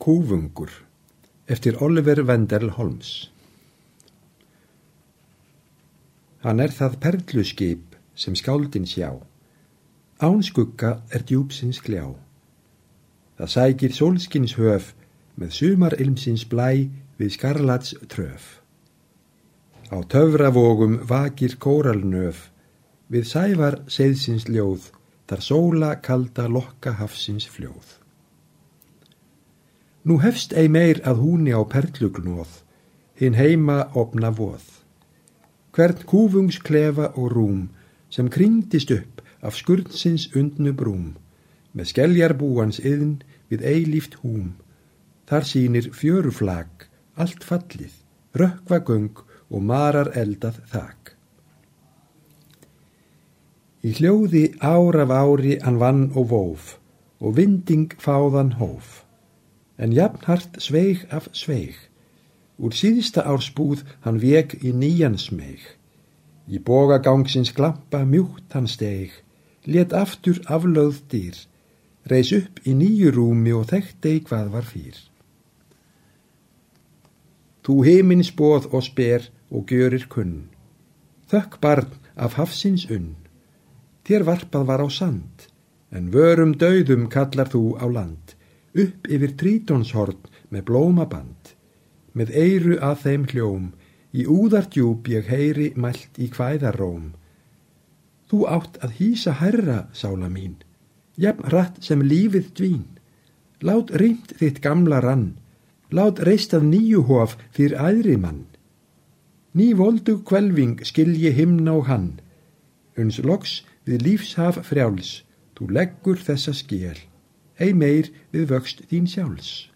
Kúfungur eftir Oliver Wendell Holmes Hann er það perluskip sem skáldin sjá. Án skugga er djúpsins kljá. Það sækir sólskins höf með sumar ilmsins blæ við skarlats tröf. Á töfravogum vakir kóralnöf við sævar seðsins ljóð þar sóla kalda lokka hafsins fljóð. Nú hefst ei meir að húni á perlugnóð, hinn heima opna voð. Hvern kúfungsklefa og rúm sem kringdist upp af skurnsins undnu brúm, með skelljarbúans yðn við eilíft húm, þar sínir fjöruflag, allt fallið, rökkva göng og marar eldað þak. Í hljóði ár af ári hann vann og vóf, og vinding fáðan hóf en jafnhart sveig af sveig. Úr síðsta ársbúð hann veg í nýjan smeg. Í bógagangsins glampa mjúkt hann steg, let aftur aflöð dýr, reys upp í nýju rúmi og þekkti hvað var fyrr. Þú heimins bóð og sper og görir kunn, þökk barn af hafsins unn, þér varpað var á sand, en vörum döðum kallar þú á land, upp yfir trítonshorn með blómaband, með eiru að þeim hljóm, í úðardjúb ég heyri mælt í hvæðarróm. Þú átt að hýsa herra, sála mín, jafn rætt sem lífið dvín. Lát reynd þitt gamla rann, lát reist af nýju hof fyrir æðri mann. Ný voldu kvelving skilji himna og hann, uns loks við lífshaf frjáls, þú leggur þessa skél ei meir við vöxt þín sjálfs.